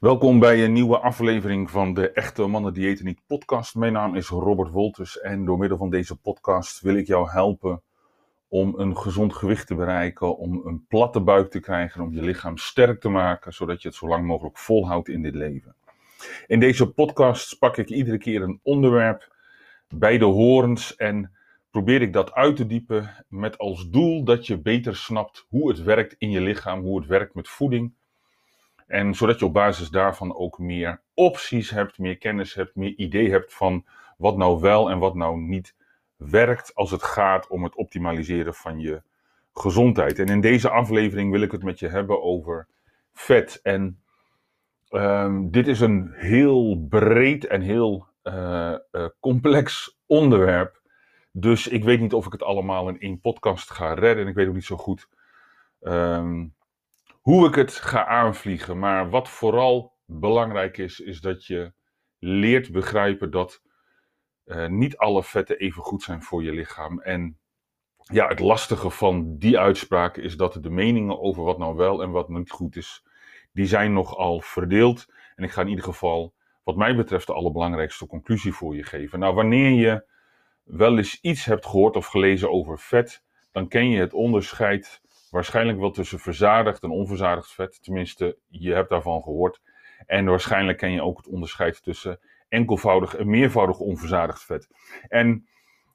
Welkom bij een nieuwe aflevering van de Echte Mannen Diëten Niet podcast. Mijn naam is Robert Wolters en door middel van deze podcast wil ik jou helpen om een gezond gewicht te bereiken, om een platte buik te krijgen, om je lichaam sterk te maken, zodat je het zo lang mogelijk volhoudt in dit leven. In deze podcast pak ik iedere keer een onderwerp bij de horens en probeer ik dat uit te diepen met als doel dat je beter snapt hoe het werkt in je lichaam, hoe het werkt met voeding en zodat je op basis daarvan ook meer opties hebt, meer kennis hebt, meer idee hebt van wat nou wel en wat nou niet werkt als het gaat om het optimaliseren van je gezondheid. En in deze aflevering wil ik het met je hebben over vet. En um, dit is een heel breed en heel uh, uh, complex onderwerp. Dus ik weet niet of ik het allemaal in één podcast ga redden. En ik weet ook niet zo goed um, hoe ik het ga aanvliegen. Maar wat vooral belangrijk is, is dat je leert begrijpen dat uh, niet alle vetten even goed zijn voor je lichaam. En ja, het lastige van die uitspraak is dat de meningen over wat nou wel en wat niet goed is, die zijn nogal verdeeld. En ik ga in ieder geval, wat mij betreft, de allerbelangrijkste conclusie voor je geven. Nou, wanneer je wel eens iets hebt gehoord of gelezen over vet, dan ken je het onderscheid waarschijnlijk wel tussen verzadigd en onverzadigd vet. Tenminste, je hebt daarvan gehoord. En waarschijnlijk ken je ook het onderscheid tussen enkelvoudig en meervoudig onverzadigd vet. En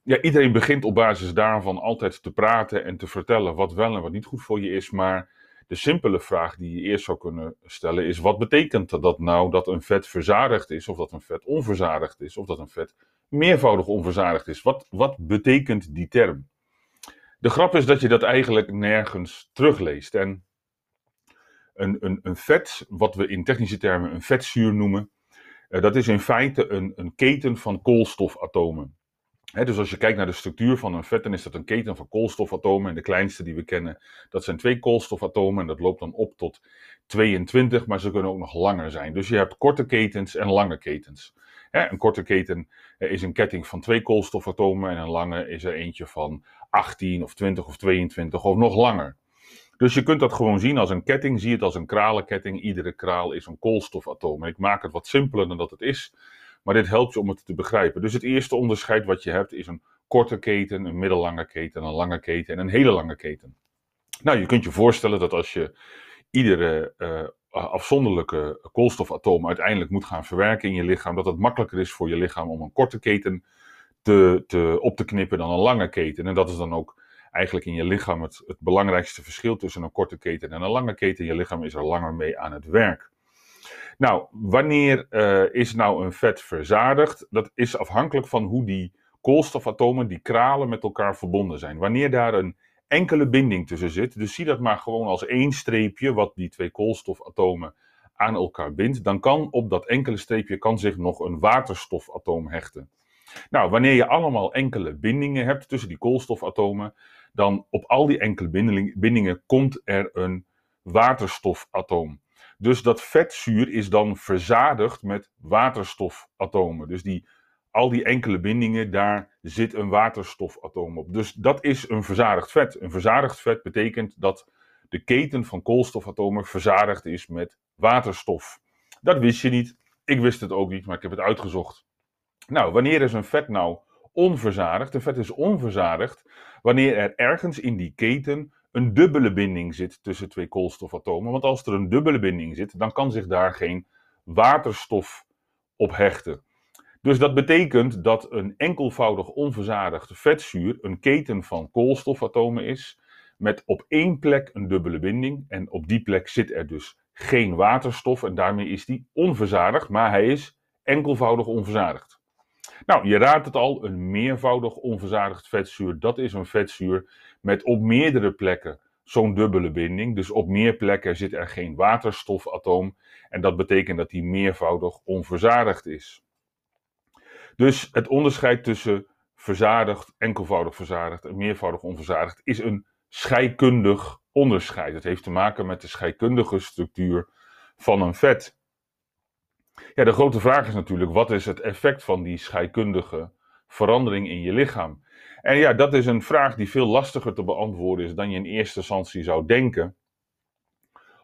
ja, iedereen begint op basis daarvan altijd te praten en te vertellen wat wel en wat niet goed voor je is. Maar de simpele vraag die je eerst zou kunnen stellen is: wat betekent dat nou dat een vet verzadigd is, of dat een vet onverzadigd is, of dat een vet meervoudig onverzadigd is? Wat, wat betekent die term? De grap is dat je dat eigenlijk nergens terugleest. En een, een, een vet, wat we in technische termen een vetzuur noemen, uh, dat is in feite een, een keten van koolstofatomen. Dus als je kijkt naar de structuur van een vet, dan is dat een keten van koolstofatomen. En de kleinste die we kennen, dat zijn twee koolstofatomen. En dat loopt dan op tot 22, maar ze kunnen ook nog langer zijn. Dus je hebt korte ketens en lange ketens. een korte keten eh, is een ketting van twee koolstofatomen en een lange is er eentje van 18 of 20 of 22 of nog langer. Dus je kunt dat gewoon zien als een ketting. Zie het als een kralenketting. Iedere kraal is een koolstofatoom. En ik maak het wat simpeler dan dat het is. Maar dit helpt je om het te begrijpen. Dus het eerste onderscheid wat je hebt is een korte keten, een middellange keten, een lange keten en een hele lange keten. Nou, je kunt je voorstellen dat als je iedere uh, afzonderlijke koolstofatoom uiteindelijk moet gaan verwerken in je lichaam, dat het makkelijker is voor je lichaam om een korte keten te, te, op te knippen dan een lange keten. En dat is dan ook eigenlijk in je lichaam het, het belangrijkste verschil tussen een korte keten en een lange keten. Je lichaam is er langer mee aan het werk. Nou, wanneer uh, is nou een vet verzadigd? Dat is afhankelijk van hoe die koolstofatomen, die kralen, met elkaar verbonden zijn. Wanneer daar een enkele binding tussen zit, dus zie dat maar gewoon als één streepje wat die twee koolstofatomen aan elkaar bindt, dan kan op dat enkele streepje kan zich nog een waterstofatoom hechten. Nou, wanneer je allemaal enkele bindingen hebt tussen die koolstofatomen, dan op al die enkele bindingen komt er een waterstofatoom. Dus dat vetzuur is dan verzadigd met waterstofatomen. Dus die, al die enkele bindingen, daar zit een waterstofatoom op. Dus dat is een verzadigd vet. Een verzadigd vet betekent dat de keten van koolstofatomen verzadigd is met waterstof. Dat wist je niet. Ik wist het ook niet, maar ik heb het uitgezocht. Nou, wanneer is een vet nou onverzadigd? Een vet is onverzadigd wanneer er ergens in die keten een dubbele binding zit tussen twee koolstofatomen. Want als er een dubbele binding zit, dan kan zich daar geen waterstof op hechten. Dus dat betekent dat een enkelvoudig onverzadigd vetzuur een keten van koolstofatomen is, met op één plek een dubbele binding. En op die plek zit er dus geen waterstof en daarmee is die onverzadigd, maar hij is enkelvoudig onverzadigd. Nou, je raadt het al, een meervoudig onverzadigd vetzuur, dat is een vetzuur met op meerdere plekken zo'n dubbele binding. Dus op meer plekken zit er geen waterstofatoom en dat betekent dat die meervoudig onverzadigd is. Dus het onderscheid tussen verzadigd, enkelvoudig verzadigd en meervoudig onverzadigd is een scheikundig onderscheid. Het heeft te maken met de scheikundige structuur van een vet. Ja, de grote vraag is natuurlijk, wat is het effect van die scheikundige verandering in je lichaam? En ja, dat is een vraag die veel lastiger te beantwoorden is dan je in eerste instantie zou denken.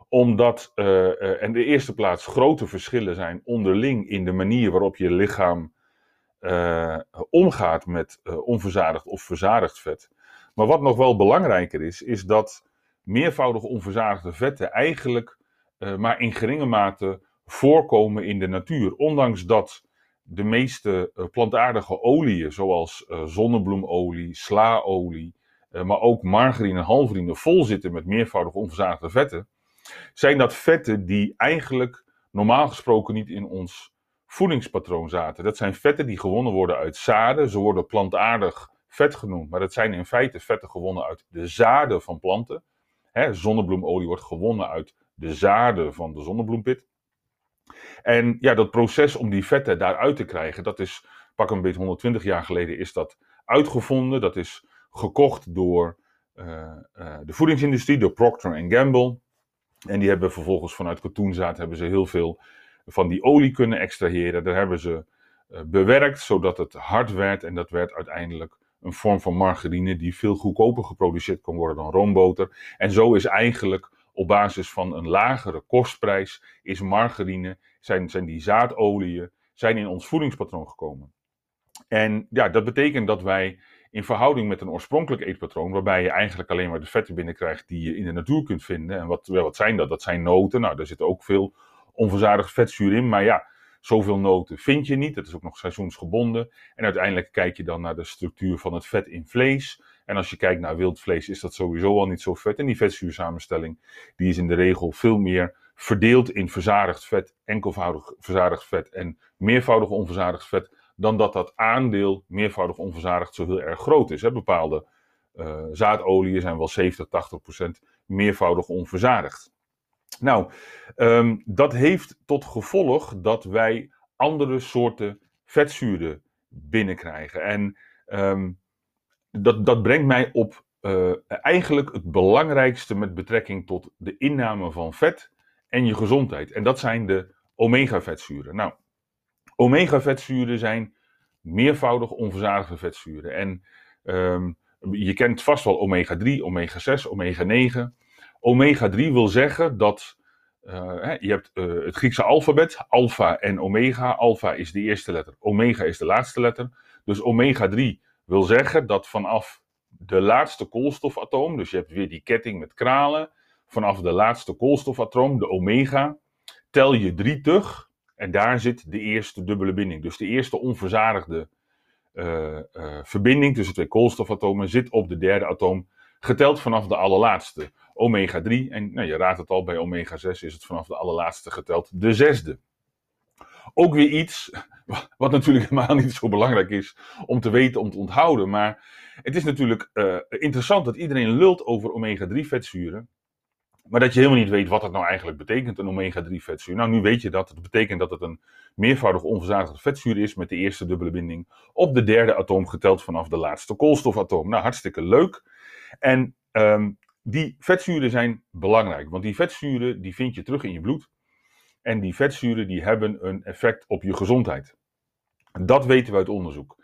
omdat uh, in de eerste plaats grote verschillen zijn onderling in de manier waarop je lichaam uh, omgaat met onverzadigd of verzadigd vet. Maar wat nog wel belangrijker is, is dat meervoudig onverzadigde vetten eigenlijk maar in geringe mate voorkomen in de natuur. Ondanks dat de meeste plantaardige oliën, zoals zonnebloemolie, slaolie, maar ook margarine en halverine, vol zitten met meervoudig onverzadigde vetten zijn dat vetten die eigenlijk normaal gesproken niet in ons voedingspatroon zaten. Dat zijn vetten die gewonnen worden uit zaden. Ze worden plantaardig vet genoemd, maar dat zijn in feite vetten gewonnen uit de zaden van planten. zonnebloemolie wordt gewonnen uit de zaden van de zonnebloempit. En ja, dat proces om die vetten daaruit te krijgen, dat is pak een beetje 120 jaar geleden is dat uitgevonden. Dat is gekocht door uh, uh, de voedingsindustrie, door Procter Gamble. En die hebben vervolgens vanuit katoenzaad hebben ze heel veel van die olie kunnen extraheren. Daar hebben ze uh, bewerkt zodat het hard werd. En dat werd uiteindelijk een vorm van margarine die veel goedkoper geproduceerd kan worden dan roomboter. En zo is eigenlijk op basis van een lagere kostprijs is margarine, zijn, zijn die zaadolieën, zijn in ons voedingspatroon gekomen. En ja, dat betekent dat wij in verhouding met een oorspronkelijk eetpatroon, waarbij je eigenlijk alleen maar de vetten binnenkrijgt die je in de natuur kunt vinden. En wat, wat zijn dat? Dat zijn noten. Nou, daar zit ook veel onverzadigd vetzuur in. Maar ja, zoveel noten vind je niet. Dat is ook nog seizoensgebonden. En uiteindelijk kijk je dan naar de structuur van het vet in vlees. En als je kijkt naar wild vlees, is dat sowieso al niet zo vet. En die vetzuursamenstelling, die is in de regel veel meer verdeeld in verzadigd vet, enkelvoudig verzadigd vet en meervoudig onverzadigd vet dan dat dat aandeel meervoudig onverzadigd zo heel erg groot is. Bepaalde uh, zaadolieën zijn wel 70, 80 procent meervoudig onverzadigd. Nou, um, dat heeft tot gevolg dat wij andere soorten vetzuren binnenkrijgen. En um, dat, dat brengt mij op uh, eigenlijk het belangrijkste met betrekking tot de inname van vet en je gezondheid. En dat zijn de omega-vetzuren. Nou, Omega-vetzuren zijn meervoudig onverzadigde vetzuren. En um, je kent vast wel omega-3, omega-6, omega-9. Omega-3 wil zeggen dat uh, je hebt uh, het Griekse alfabet, alpha en omega. Alpha is de eerste letter, omega is de laatste letter. Dus omega-3 wil zeggen dat vanaf de laatste koolstofatoom, dus je hebt weer die ketting met kralen, vanaf de laatste koolstofatoom, de omega, tel je drie terug en daar zit de eerste dubbele binding. Dus de eerste onverzadigde uh, uh, verbinding tussen twee koolstofatomen zit op de derde atoom, geteld vanaf de allerlaatste. Omega 3, en nou, je raadt het al, bij omega 6 is het vanaf de allerlaatste geteld de zesde. Ook weer iets wat natuurlijk helemaal niet zo belangrijk is om te weten, om te onthouden. Maar het is natuurlijk uh, interessant dat iedereen lult over omega 3 vetzuren. Maar dat je helemaal niet weet wat dat nou eigenlijk betekent, een omega-3 vetzuur. Nou, nu weet je dat. Het betekent dat het een meervoudig onverzadigde vetzuur is met de eerste dubbele binding op de derde atoom geteld vanaf de laatste koolstofatoom. Nou, hartstikke leuk. En um, die vetzuren zijn belangrijk, want die vetzuren die vind je terug in je bloed. En die vetzuren die hebben een effect op je gezondheid. Dat weten we uit onderzoek.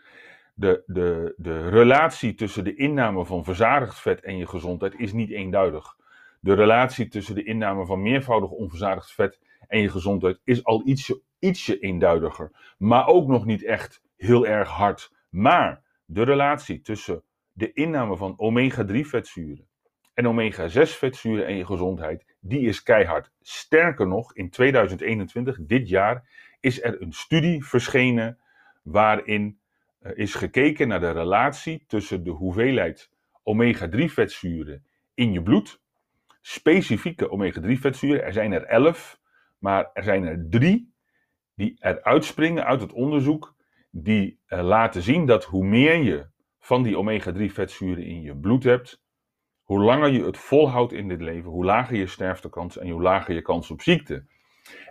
De, de, de relatie tussen de inname van verzadigd vet en je gezondheid is niet eenduidig de relatie tussen de inname van meervoudig onverzadigd vet en je gezondheid is al ietsje, ietsje eenduidiger. Maar ook nog niet echt heel erg hard. Maar de relatie tussen de inname van omega-3 vetzuren en omega-6 vetzuren en je gezondheid, die is keihard. Sterker nog, in 2021, dit jaar, is er een studie verschenen waarin uh, is gekeken naar de relatie tussen de hoeveelheid omega-3 vetzuren in je bloed specifieke omega-3 vetzuren. Er zijn er 11, maar er zijn er drie die eruit springen uit het onderzoek. Die uh, laten zien dat hoe meer je van die omega-3 vetzuren in je bloed hebt, hoe langer je het volhoudt in dit leven, hoe lager je sterftekans en hoe lager je kans op ziekte.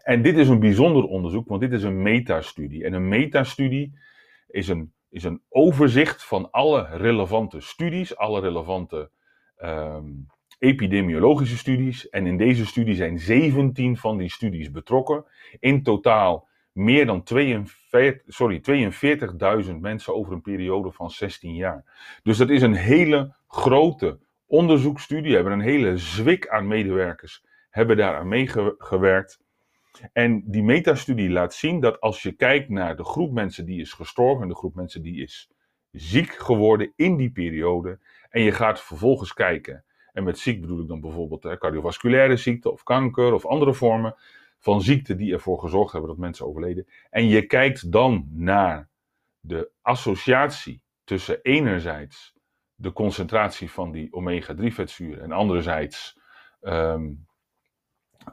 En dit is een bijzonder onderzoek, want dit is een metastudie. En een metastudie is een, is een overzicht van alle relevante studies, alle relevante um, epidemiologische studies. En in deze studie zijn 17 van die studies betrokken. In totaal meer dan 42.000 mensen over een periode van 16 jaar. Dus dat is een hele grote onderzoeksstudie. Hebben een hele zwik aan medewerkers hebben daaraan meegewerkt. En die metastudie laat zien dat als je kijkt naar de groep mensen die is gestorven en de groep mensen die is ziek geworden in die periode, en je gaat vervolgens kijken, en met ziek bedoel ik dan bijvoorbeeld hè, cardiovasculaire ziekte of kanker of andere vormen van ziekte die ervoor gezorgd hebben dat mensen overleden, en je kijkt dan naar de associatie tussen enerzijds de concentratie van die omega-3 vetzuren en anderzijds um,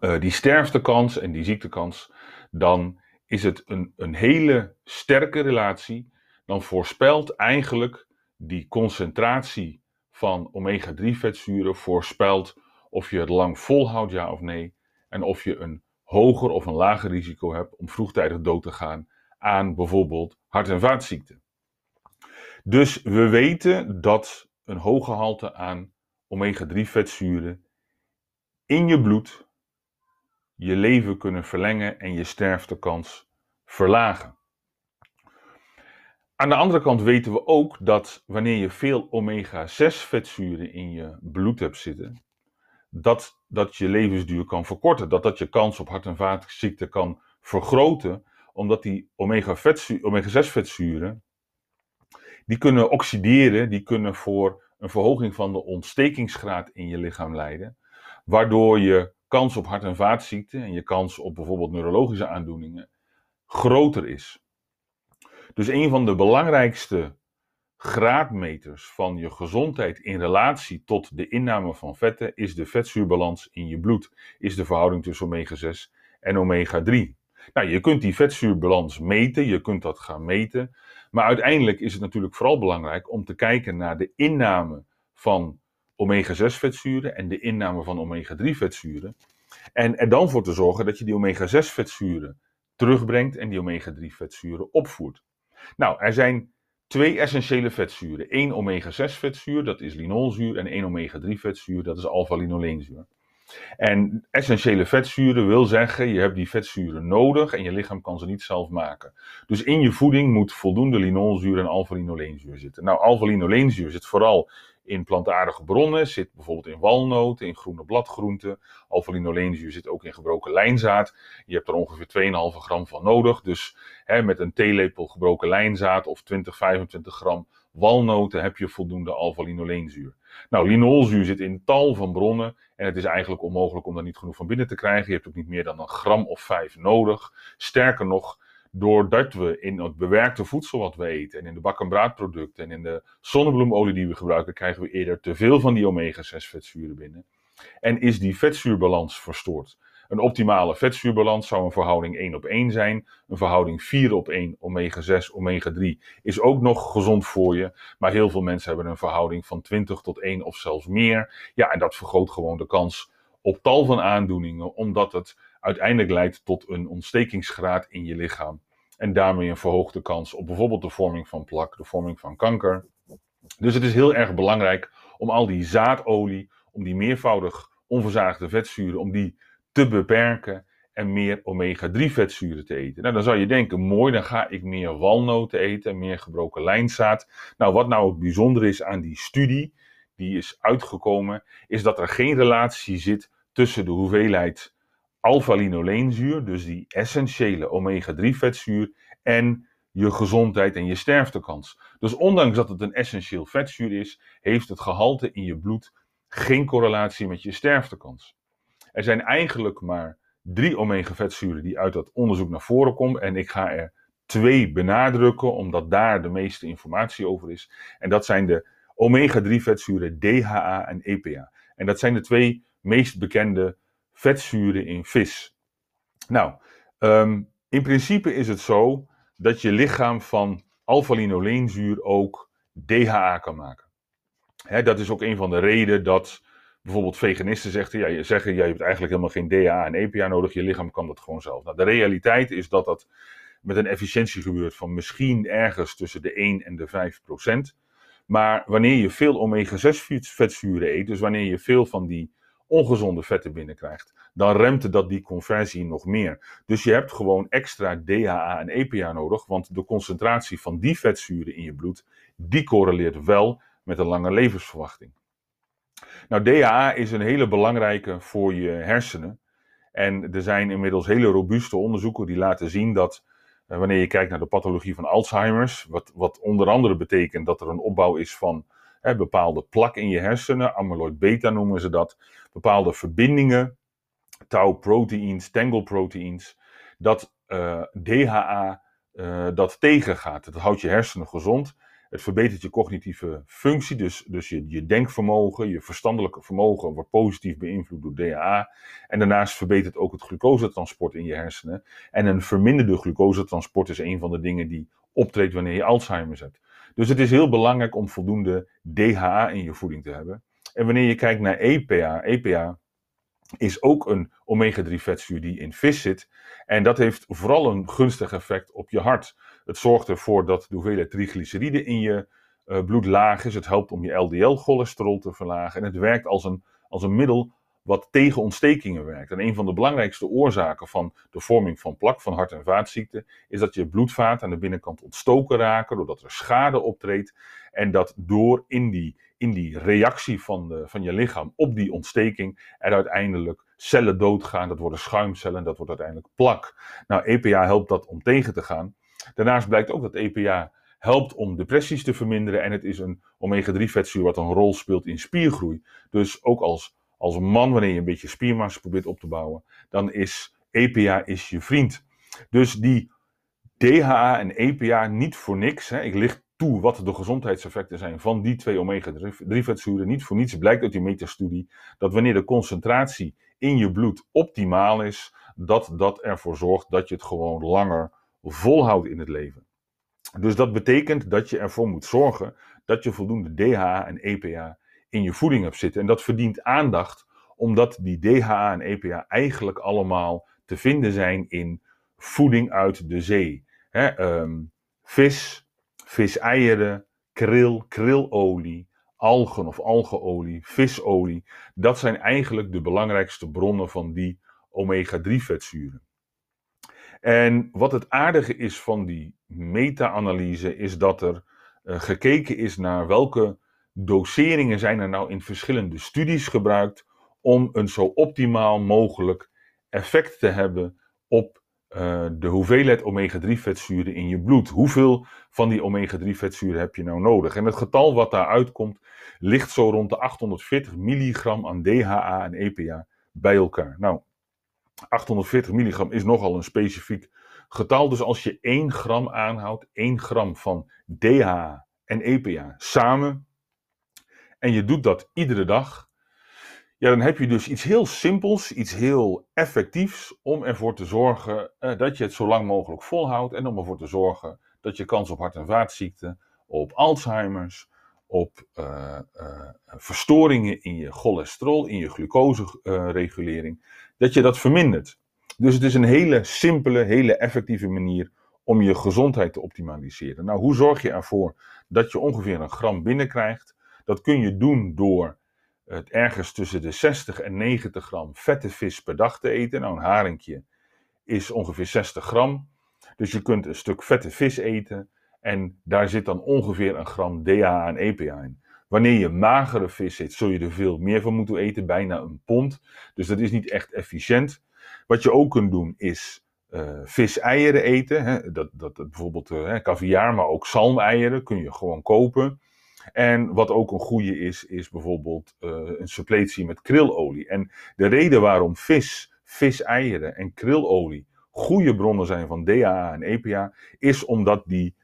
uh, die sterftekans en die ziektekans, dan is het een, een hele sterke relatie. Dan voorspelt eigenlijk die concentratie van omega-3 vetzuren voorspelt of je het lang volhoudt, ja of nee. En of je een hoger of een lager risico hebt om vroegtijdig dood te gaan aan bijvoorbeeld hart- en vaatziekten. Dus we weten dat een hoge gehalte aan omega-3 vetzuren in je bloed je leven kunnen verlengen en je sterftekans verlagen. Aan de andere kant weten we ook dat wanneer je veel omega-6 vetzuren in je bloed hebt zitten, dat dat je levensduur kan verkorten, dat dat je kans op hart- en vaatziekten kan vergroten, omdat die omega-6 vetzuren, die kunnen oxideren, die kunnen voor een verhoging van de ontstekingsgraad in je lichaam leiden, waardoor je kans op hart- en vaatziekten en je kans op bijvoorbeeld neurologische aandoeningen groter is. Dus een van de belangrijkste graadmeters van je gezondheid in relatie tot de inname van vetten is de vetzuurbalans in je bloed, is de verhouding tussen omega-6 en omega-3. Nou, je kunt die vetzuurbalans meten, je kunt dat gaan meten, maar uiteindelijk is het natuurlijk vooral belangrijk om te kijken naar de inname van omega-6 vetzuren en de inname van omega-3 vetzuren. En er dan voor te zorgen dat je die omega-6 vetzuren terugbrengt en die omega-3 vetzuren opvoert. Nou, er zijn twee essentiële vetzuren. Eén omega-6 vetzuur, dat is linolzuur, en één omega-3 vetzuur, dat is alpha-linoleenzuur. En essentiële vetzuren wil zeggen, je hebt die vetzuren nodig en je lichaam kan ze niet zelf maken. Dus in je voeding moet voldoende linolzuur en alpha-linoleenzuur zitten. Nou, alpha-linoleenzuur zit vooral in plantaardige bronnen, zit bijvoorbeeld in walnoten, in groene bladgroenten. Alpha-linoleenzuur zit ook in gebroken lijnzaad. Je hebt er ongeveer 2,5 gram van nodig. Dus hè, met een theelepel gebroken lijnzaad of 20, 25 gram walnoten heb je voldoende alpha-linoleenzuur. Nou, linolzuur zit in tal van bronnen en het is eigenlijk onmogelijk om daar niet genoeg van binnen te krijgen. Je hebt ook niet meer dan een gram of vijf nodig. Sterker nog, doordat we in het bewerkte voedsel wat we eten en in de bak- en braadproducten en in de zonnebloemolie die we gebruiken, krijgen we eerder te veel van die omega-6 vetzuren binnen. En is die vetzuurbalans verstoord. Een optimale vetzuurbalans zou een verhouding 1 op 1 zijn. Een verhouding 4 op 1 omega-6, omega-3 is ook nog gezond voor je. Maar heel veel mensen hebben een verhouding van 20 tot 1 of zelfs meer. Ja, en dat vergroot gewoon de kans op tal van aandoeningen, omdat het uiteindelijk leidt tot een ontstekingsgraad in je lichaam. En daarmee een verhoogde kans op bijvoorbeeld de vorming van plak, de vorming van kanker. Dus het is heel erg belangrijk om al die zaadolie, om die meervoudig onverzadigde vetzuren, om die te beperken en meer omega-3 vetzuren te eten. Nou, dan zou je denken, mooi, dan ga ik meer walnoten eten, meer gebroken lijnzaad. Nou, wat nou het bijzonder is aan die studie, die is uitgekomen, is dat er geen relatie zit tussen de hoeveelheid alpha-linoleenzuur, dus die essentiële omega-3 vetzuur, en je gezondheid en je sterftekans. Dus ondanks dat het een essentieel vetzuur is, heeft het gehalte in je bloed geen correlatie met je sterftekans. Er zijn eigenlijk maar drie omega-vetzuren die uit dat onderzoek naar voren komen. En ik ga er twee benadrukken, omdat daar de meeste informatie over is. En dat zijn de omega-3 vetzuren DHA en EPA. En dat zijn de twee meest bekende vetzuren in vis. Nou, um, in principe is het zo dat je lichaam van alpha-linoleenzuur ook DHA kan maken. dat is ook een van de redenen dat bijvoorbeeld veganisten zeggen, ja, je zeggen, je hebt eigenlijk helemaal geen DHA en EPA nodig, je lichaam kan dat gewoon zelf. Nou, de realiteit is dat dat met een efficiëntie gebeurt van misschien ergens tussen de 1 en de 5 procent. Maar wanneer je veel omega-6 vetzuren eet, dus wanneer je veel van die ongezonde vetten binnenkrijgt, dan remt dat die conversie nog meer. Dus je hebt gewoon extra DHA en EPA nodig, want de concentratie van die vetzuren in je bloed, die correleert wel met een lange levensverwachting. Nou, DHA is een hele belangrijke voor je hersenen. En er zijn inmiddels hele robuuste onderzoeken die laten zien dat eh, wanneer je kijkt naar de pathologie van Alzheimer's, wat, wat onder andere betekent dat er een opbouw is van hè, bepaalde plak in je hersenen, amyloid beta noemen ze dat, bepaalde verbindingen, tau-proteïns, tangle-proteïns, dat uh, DHA uh, dat tegengaat. Het houdt je hersenen gezond. Het verbetert je cognitieve functie, dus, dus je, je denkvermogen, je verstandelijke vermogen wordt positief beïnvloed door DHA. En daarnaast verbetert ook het glucosetransport in je hersenen. En een verminderde glucosetransport is een van de dingen die optreedt wanneer je Alzheimer hebt. Dus het is heel belangrijk om voldoende DHA in je voeding te hebben. En wanneer je kijkt naar EPA, EPA is ook een omega-3 vetzuur die in vis zit. En dat heeft vooral een gunstig effect op je hart. Het zorgt ervoor dat de hoeveelheid triglyceriden in je uh, bloed laag is. Het helpt om je LDL-cholesterol te verlagen. En het werkt als een, als een middel wat tegen ontstekingen werkt. En een van de belangrijkste oorzaken van de vorming van plak, van hart- en vaatziekten, is dat je bloedvaten aan de binnenkant ontstoken raken, doordat er schade optreedt. En dat door in die, in die reactie van, de, van je lichaam op die ontsteking er uiteindelijk cellen doodgaan. Dat worden schuimcellen, dat wordt uiteindelijk plak. Nou, EPA helpt dat om tegen te gaan. Daarnaast blijkt ook dat EPA helpt om depressies te verminderen. En het is een omega-3 vetzuur wat een rol speelt in spiergroei. Dus ook als, als man, wanneer je een beetje spiermassa probeert op te bouwen, dan is EPA is je vriend. Dus die DHA en EPA niet voor niks. Hè. Ik licht toe wat de gezondheidseffecten zijn van die twee omega-3 vetzuren. Niet voor niets blijkt uit die metastudie dat wanneer de concentratie in je bloed optimaal is, dat dat ervoor zorgt dat je het gewoon langer volhoudt in het leven. Dus dat betekent dat je ervoor moet zorgen dat je voldoende DHA en EPA in je voeding hebt zitten. En dat verdient aandacht, omdat die DHA en EPA eigenlijk allemaal te vinden zijn in voeding uit de zee. um, vis, viseieren, kril, krilolie, algen of algeolie, visolie. Dat zijn eigenlijk de belangrijkste bronnen van die omega-3 vetzuren. En wat het aardige is van die meta-analyse is dat er uh, gekeken is naar welke doseringen zijn er nou in verschillende studies gebruikt om een zo optimaal mogelijk effect te hebben op uh, de hoeveelheid omega-3 vetzuren in je bloed. Hoeveel van die omega-3 vetzuren heb je nou nodig? En het getal wat daaruit komt ligt zo rond de 840 milligram aan DHA en EPA bij elkaar. Nou, 840 milligram is nogal een specifiek getal. Dus als je 1 gram aanhoudt, 1 gram van DHA en EPA samen, en je doet dat iedere dag, ja, dan heb je dus iets heel simpels, iets heel effectiefs om ervoor te zorgen eh, dat je het zo lang mogelijk volhoudt en om ervoor te zorgen dat je kans op hart- en vaatziekten, op Alzheimer's, op uh, uh, verstoringen in je cholesterol, in je glucoseregulering, dat je dat vermindert. Dus het is een hele simpele, hele effectieve manier om je gezondheid te optimaliseren. Nou, hoe zorg je ervoor dat je ongeveer een gram binnenkrijgt? Dat kun je doen door het ergens tussen de 60 en 90 gram vette vis per dag te eten. Nou, een haringje is ongeveer 60 gram. Dus je kunt een stuk vette vis eten en daar zit dan ongeveer een gram DHA en EPA in. Wanneer je magere vis eet, zul je er veel meer van moeten eten, bijna een pond. Dus dat is niet echt efficiënt. Wat je ook kunt doen is uh, viseieren eten. Hè? Dat, dat, dat, bijvoorbeeld uh, caviar, maar ook zalmeieren kun je gewoon kopen. En wat ook een goede is, is bijvoorbeeld uh, een suppletie met krilolie. En de reden waarom vis, viseieren en krilolie goede bronnen zijn van DHA en EPA, is omdat die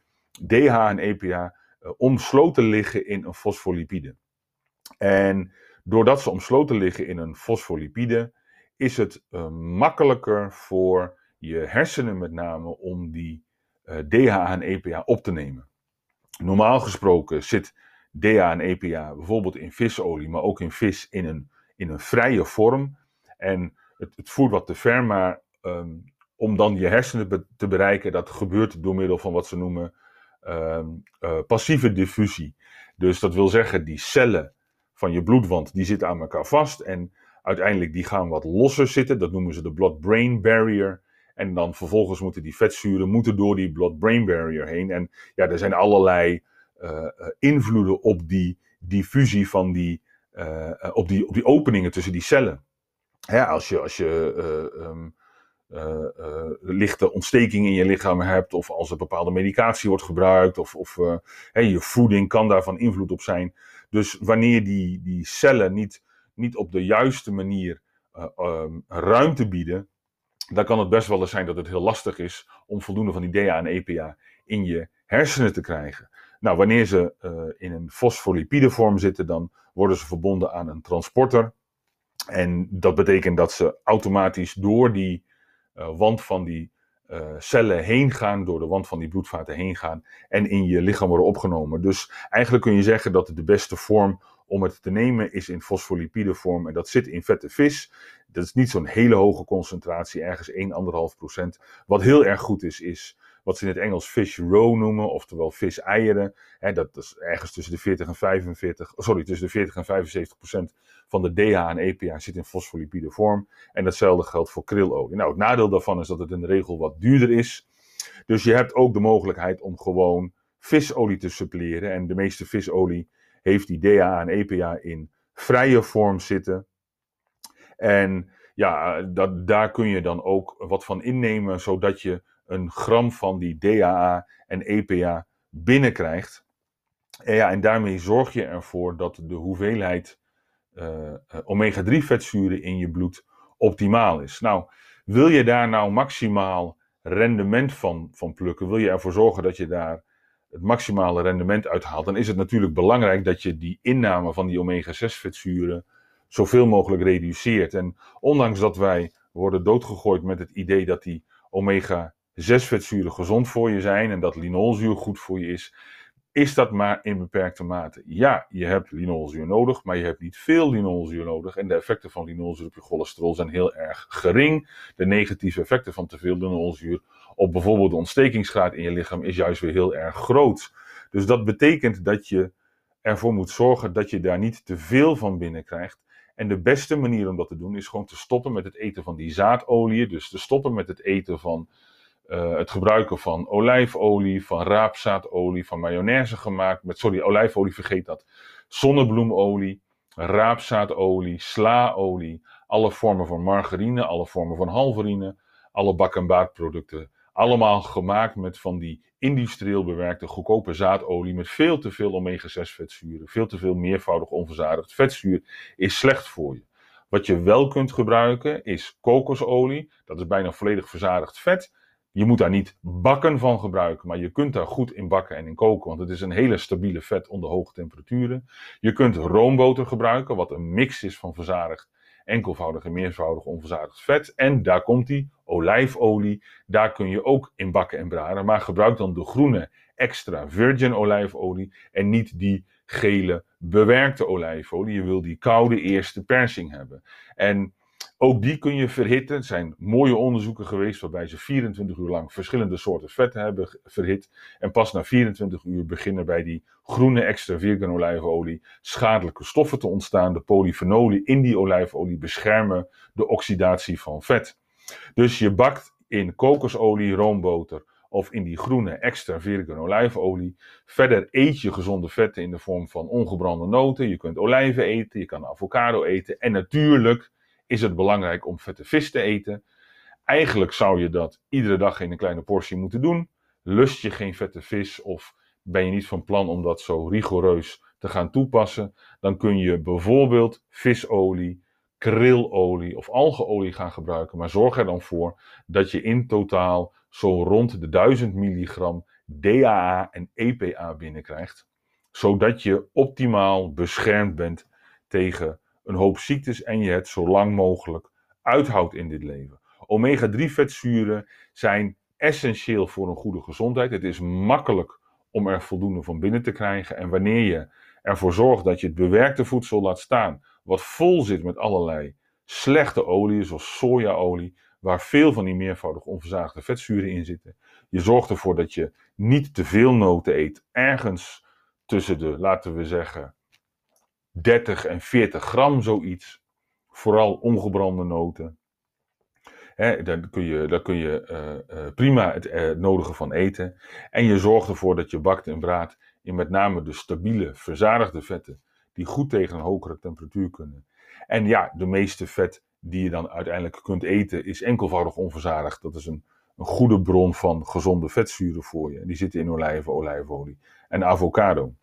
DHA en EPA uh, omsloten liggen in een fosfolipide. En doordat ze omsloten liggen in een fosfolipide, is het uh, makkelijker voor je hersenen met name om die uh, DHA en EPA op te nemen. Normaal gesproken zit DHA en EPA bijvoorbeeld in visolie, maar ook in vis in een, in een vrije vorm. En het, het voert wat te ver, maar um, om dan je hersenen te bereiken, dat gebeurt door middel van wat ze noemen passieve diffusie. Dus dat wil zeggen, die cellen van je bloedwand, die zitten aan elkaar vast en uiteindelijk die gaan wat losser zitten. Dat noemen ze de blood-brain barrier. En dan vervolgens moeten die vetzuren moeten door die blood-brain barrier heen. En ja, er zijn allerlei uh, invloeden op die diffusie van die op, die, op die openingen tussen die cellen. Hè, als je, als je um, lichte ontsteking in je lichaam hebt, of als er bepaalde medicatie wordt gebruikt, of, of je voeding kan daarvan invloed op zijn. Dus wanneer die, die cellen niet, niet op de juiste manier um, ruimte bieden, dan kan het best wel eens zijn dat het heel lastig is om voldoende van die DA en EPA in je hersenen te krijgen. Nou, wanneer ze in een fosfolipide vorm zitten, dan worden ze verbonden aan een transporter. En dat betekent dat ze automatisch door die wand van die uh, cellen heen gaan, door de wand van die bloedvaten heen gaan en in je lichaam worden opgenomen. Dus eigenlijk kun je zeggen dat de beste vorm om het te nemen is in fosfolipide vorm en dat zit in vette vis. Dat is niet zo'n hele hoge concentratie, ergens 1,5%. Wat heel erg goed is, is wat ze in het Engels fish roe noemen, oftewel viseieren. Dat is ergens tussen de 40 en 45, sorry, tussen de 40 en 75 procent van de DH en EPA zit in fosfolipide vorm. En datzelfde geldt voor krilolie. Nou, het nadeel daarvan is dat het in de regel wat duurder is. Dus je hebt ook de mogelijkheid om gewoon visolie te suppleren. En de meeste visolie heeft die DHA en EPA in vrije vorm zitten. En ja, dat, daar kun je dan ook wat van innemen, zodat je een gram van die DHA en EPA binnenkrijgt. En, ja, en daarmee zorg je ervoor dat de hoeveelheid uh, omega-3 vetzuren in je bloed optimaal is. Nou, wil je daar nou maximaal rendement van, van plukken, wil je ervoor zorgen dat je daar het maximale rendement uithaalt, dan is het natuurlijk belangrijk dat je die inname van die omega-6 vetzuren zoveel mogelijk reduceert. En ondanks dat wij worden doodgegooid met het idee dat die omega-6 vetzuren gezond voor je zijn en dat linolzuur goed voor je is, is dat maar in beperkte mate. Ja, je hebt linolzuur nodig, maar je hebt niet veel linolzuur nodig. En de effecten van linolzuur op je cholesterol zijn heel erg gering. De negatieve effecten van te veel linolzuur op bijvoorbeeld de ontstekingsgraad in je lichaam is juist weer heel erg groot. Dus dat betekent dat je ervoor moet zorgen dat je daar niet te veel van binnenkrijgt. En de beste manier om dat te doen is gewoon te stoppen met het eten van die zaadolie. Dus te stoppen met het eten van uh, het gebruiken van olijfolie, van raapzaadolie, van mayonaise gemaakt met, sorry, olijfolie, vergeet dat. Zonnebloemolie, raapzaadolie, slaolie, alle vormen van margarine, alle vormen van halverine, alle bak- en baardproducten. Allemaal gemaakt met van die industrieel bewerkte goedkope zaadolie met veel te veel omega-6 vetzuren, veel te veel meervoudig onverzadigd vetzuur is slecht voor je. Wat je wel kunt gebruiken is kokosolie, dat is bijna volledig verzadigd vet. Je moet daar niet bakken van gebruiken, maar je kunt daar goed in bakken en in koken, want het is een hele stabiele vet onder hoge temperaturen. Je kunt roomboter gebruiken, wat een mix is van verzadigd enkelvoudig en meervoudig onverzadigd vet. En daar komt die, olijfolie. Daar kun je ook in bakken en braden. Maar gebruik dan de groene extra virgin olijfolie en niet die gele bewerkte olijfolie. Je wil die koude eerste persing hebben. En ook die kun je verhitten. Er zijn mooie onderzoeken geweest waarbij ze 24 uur lang verschillende soorten vetten hebben verhit. En pas na 24 uur beginnen bij die groene extra virgin olijfolie schadelijke stoffen te ontstaan. De polyfenolen in die olijfolie beschermen de oxidatie van vet. Dus je bakt in kokosolie, roomboter of in die groene extra virgin olijfolie. Verder eet je gezonde vetten in de vorm van ongebrande noten. Je kunt olijven eten, je kan avocado eten. En natuurlijk is het belangrijk om vette vis te eten. Eigenlijk zou je dat iedere dag in een kleine portie moeten doen. Lust je geen vette vis of ben je niet van plan om dat zo rigoureus te gaan toepassen, dan kun je bijvoorbeeld visolie, krillolie of algeolie gaan gebruiken. Maar zorg er dan voor dat je in totaal zo rond de 1000 milligram DAA en EPA binnenkrijgt, zodat je optimaal beschermd bent tegen een hoop ziektes en je het zo lang mogelijk uithoudt in dit leven. Omega-3 vetzuren zijn essentieel voor een goede gezondheid. Het is makkelijk om er voldoende van binnen te krijgen. En wanneer je ervoor zorgt dat je het bewerkte voedsel laat staan, wat vol zit met allerlei slechte oliën, zoals sojaolie, waar veel van die meervoudig onverzaagde vetzuren in zitten. Je zorgt ervoor dat je niet te veel noten eet, ergens tussen de, laten we zeggen, 30 en 40 gram zoiets. Vooral ongebrande noten. He, daar kun je, kun je uh, uh, prima het uh, nodige van eten. En je zorgt ervoor dat je bakt en braadt in met name de stabiele, verzadigde vetten die goed tegen een hogere temperatuur kunnen. En ja, de meeste vet die je dan uiteindelijk kunt eten is enkelvoudig onverzadigd. Dat is een, een goede bron van gezonde vetzuren voor je. Die zitten in olijven, olijfolie en avocado.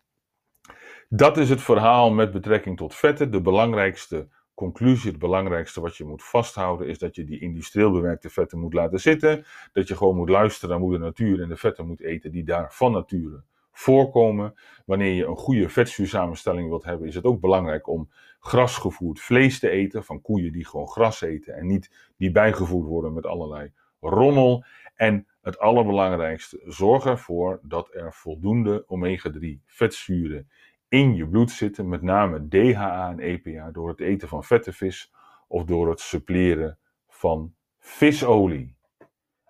Dat is het verhaal met betrekking tot vetten. De belangrijkste conclusie, het belangrijkste wat je moet vasthouden, is dat je die industrieel bewerkte vetten moet laten zitten. Dat je gewoon moet luisteren naar moeder natuur en de vetten moet eten die daar van nature voorkomen. Wanneer je een goede vetzuursamenstelling wilt hebben, is het ook belangrijk om grasgevoerd vlees te eten van koeien die gewoon gras eten en niet die bijgevoerd worden met allerlei rommel. En het allerbelangrijkste, zorg ervoor dat er voldoende omega-3 vetzuren in je bloed zitten, met name DHA en EPA, door het eten van vette vis of door het suppleren van visolie.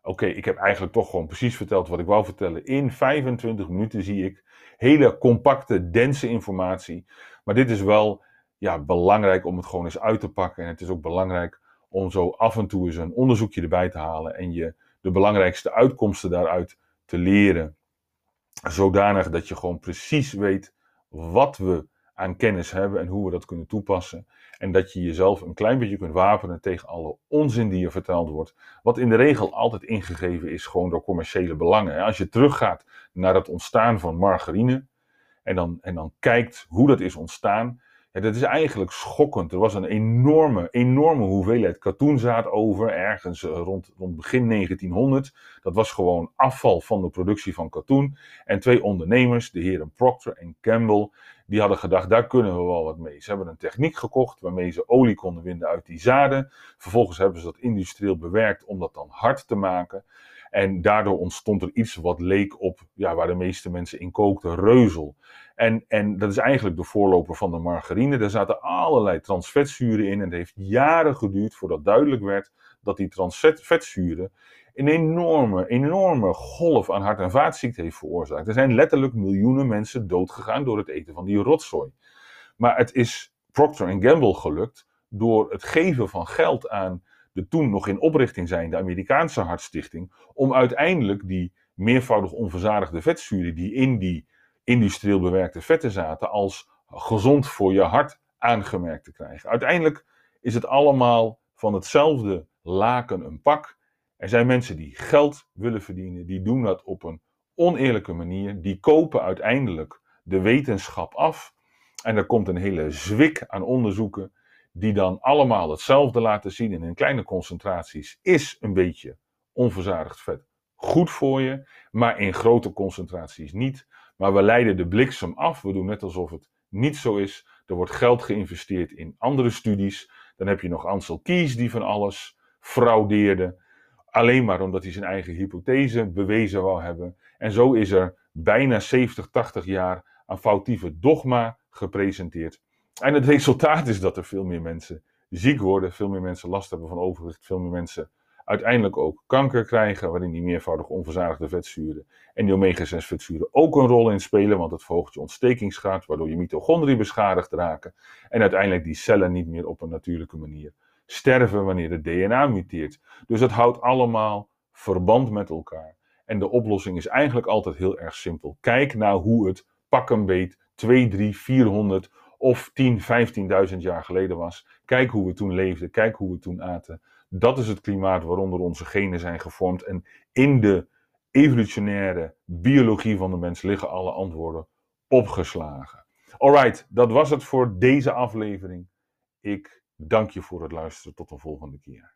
Oké, ik heb eigenlijk toch gewoon precies verteld wat ik wou vertellen. In 25 minuten zie ik hele compacte, dense informatie. Maar dit is wel ja, belangrijk om het gewoon eens uit te pakken. En het is ook belangrijk om zo af en toe eens een onderzoekje erbij te halen en je de belangrijkste uitkomsten daaruit te leren. Zodanig dat je gewoon precies weet wat we aan kennis hebben en hoe we dat kunnen toepassen. En dat je jezelf een klein beetje kunt wapenen tegen alle onzin die je verteld wordt. Wat in de regel altijd ingegeven is gewoon door commerciële belangen. Als je teruggaat naar het ontstaan van margarine en dan, en dan kijkt hoe dat is ontstaan, ja, dat is eigenlijk schokkend. Er was een enorme, enorme hoeveelheid katoenzaad over, ergens eh, rond, rond begin 1900. Dat was gewoon afval van de productie van katoen. En twee ondernemers, de heren Procter en Campbell, die hadden gedacht, daar kunnen we wel wat mee. Ze hebben een techniek gekocht waarmee ze olie konden winnen uit die zaden. Vervolgens hebben ze dat industrieel bewerkt om dat dan hard te maken. En daardoor ontstond er iets wat leek op ja, waar de meeste mensen in kookten, reuzel. En, en dat is eigenlijk de voorloper van de margarine. Daar zaten allerlei transvetzuren in. En het heeft jaren geduurd voordat duidelijk werd dat die transvetzuren een enorme, enorme golf aan hart- en vaatziekten heeft veroorzaakt. Er zijn letterlijk miljoenen mensen doodgegaan door het eten van die rotzooi. Maar het is Procter Gamble gelukt door het geven van geld aan de toen nog in oprichting zijnde Amerikaanse Hartstichting, om uiteindelijk die meervoudig onverzadigde vetzuren die in die industrieel bewerkte vetten zaten, als gezond voor je hart aangemerkt te krijgen. Uiteindelijk is het allemaal van hetzelfde laken een pak. Er zijn mensen die geld willen verdienen, die doen dat op een oneerlijke manier, die kopen uiteindelijk de wetenschap af. En er komt een hele zwik aan onderzoeken die dan allemaal hetzelfde laten zien en in kleine concentraties, is een beetje onverzadigd vet goed voor je, maar in grote concentraties niet. Maar we leiden de bliksem af. We doen net alsof het niet zo is. Er wordt geld geïnvesteerd in andere studies. Dan heb je nog Ansel Kies die van alles fraudeerde. Alleen maar omdat hij zijn eigen hypothese bewezen wou hebben. En zo is er bijna 70, 80 jaar aan foutieve dogma gepresenteerd. En het resultaat is dat er veel meer mensen ziek worden, veel meer mensen last hebben van overgewicht, veel meer mensen uiteindelijk ook kanker krijgen, waarin die meervoudig onverzadigde vetzuren en die omega-6 vetzuren ook een rol in spelen, want het verhoogt je ontstekingsgraad, waardoor je mitochondriën beschadigd raken en uiteindelijk die cellen niet meer op een natuurlijke manier sterven wanneer het DNA muteert. Dus het houdt allemaal verband met elkaar. En de oplossing is eigenlijk altijd heel erg simpel. Kijk naar hoe het pak een beet 2, 3, 400 of 10, 15.000 jaar geleden was. Kijk hoe we toen leefden, kijk hoe we toen aten. Dat is het klimaat waaronder onze genen zijn gevormd. En in de evolutionaire biologie van de mens liggen alle antwoorden opgeslagen. Alright, dat was het voor deze aflevering. Ik dank je voor het luisteren. Tot de volgende keer.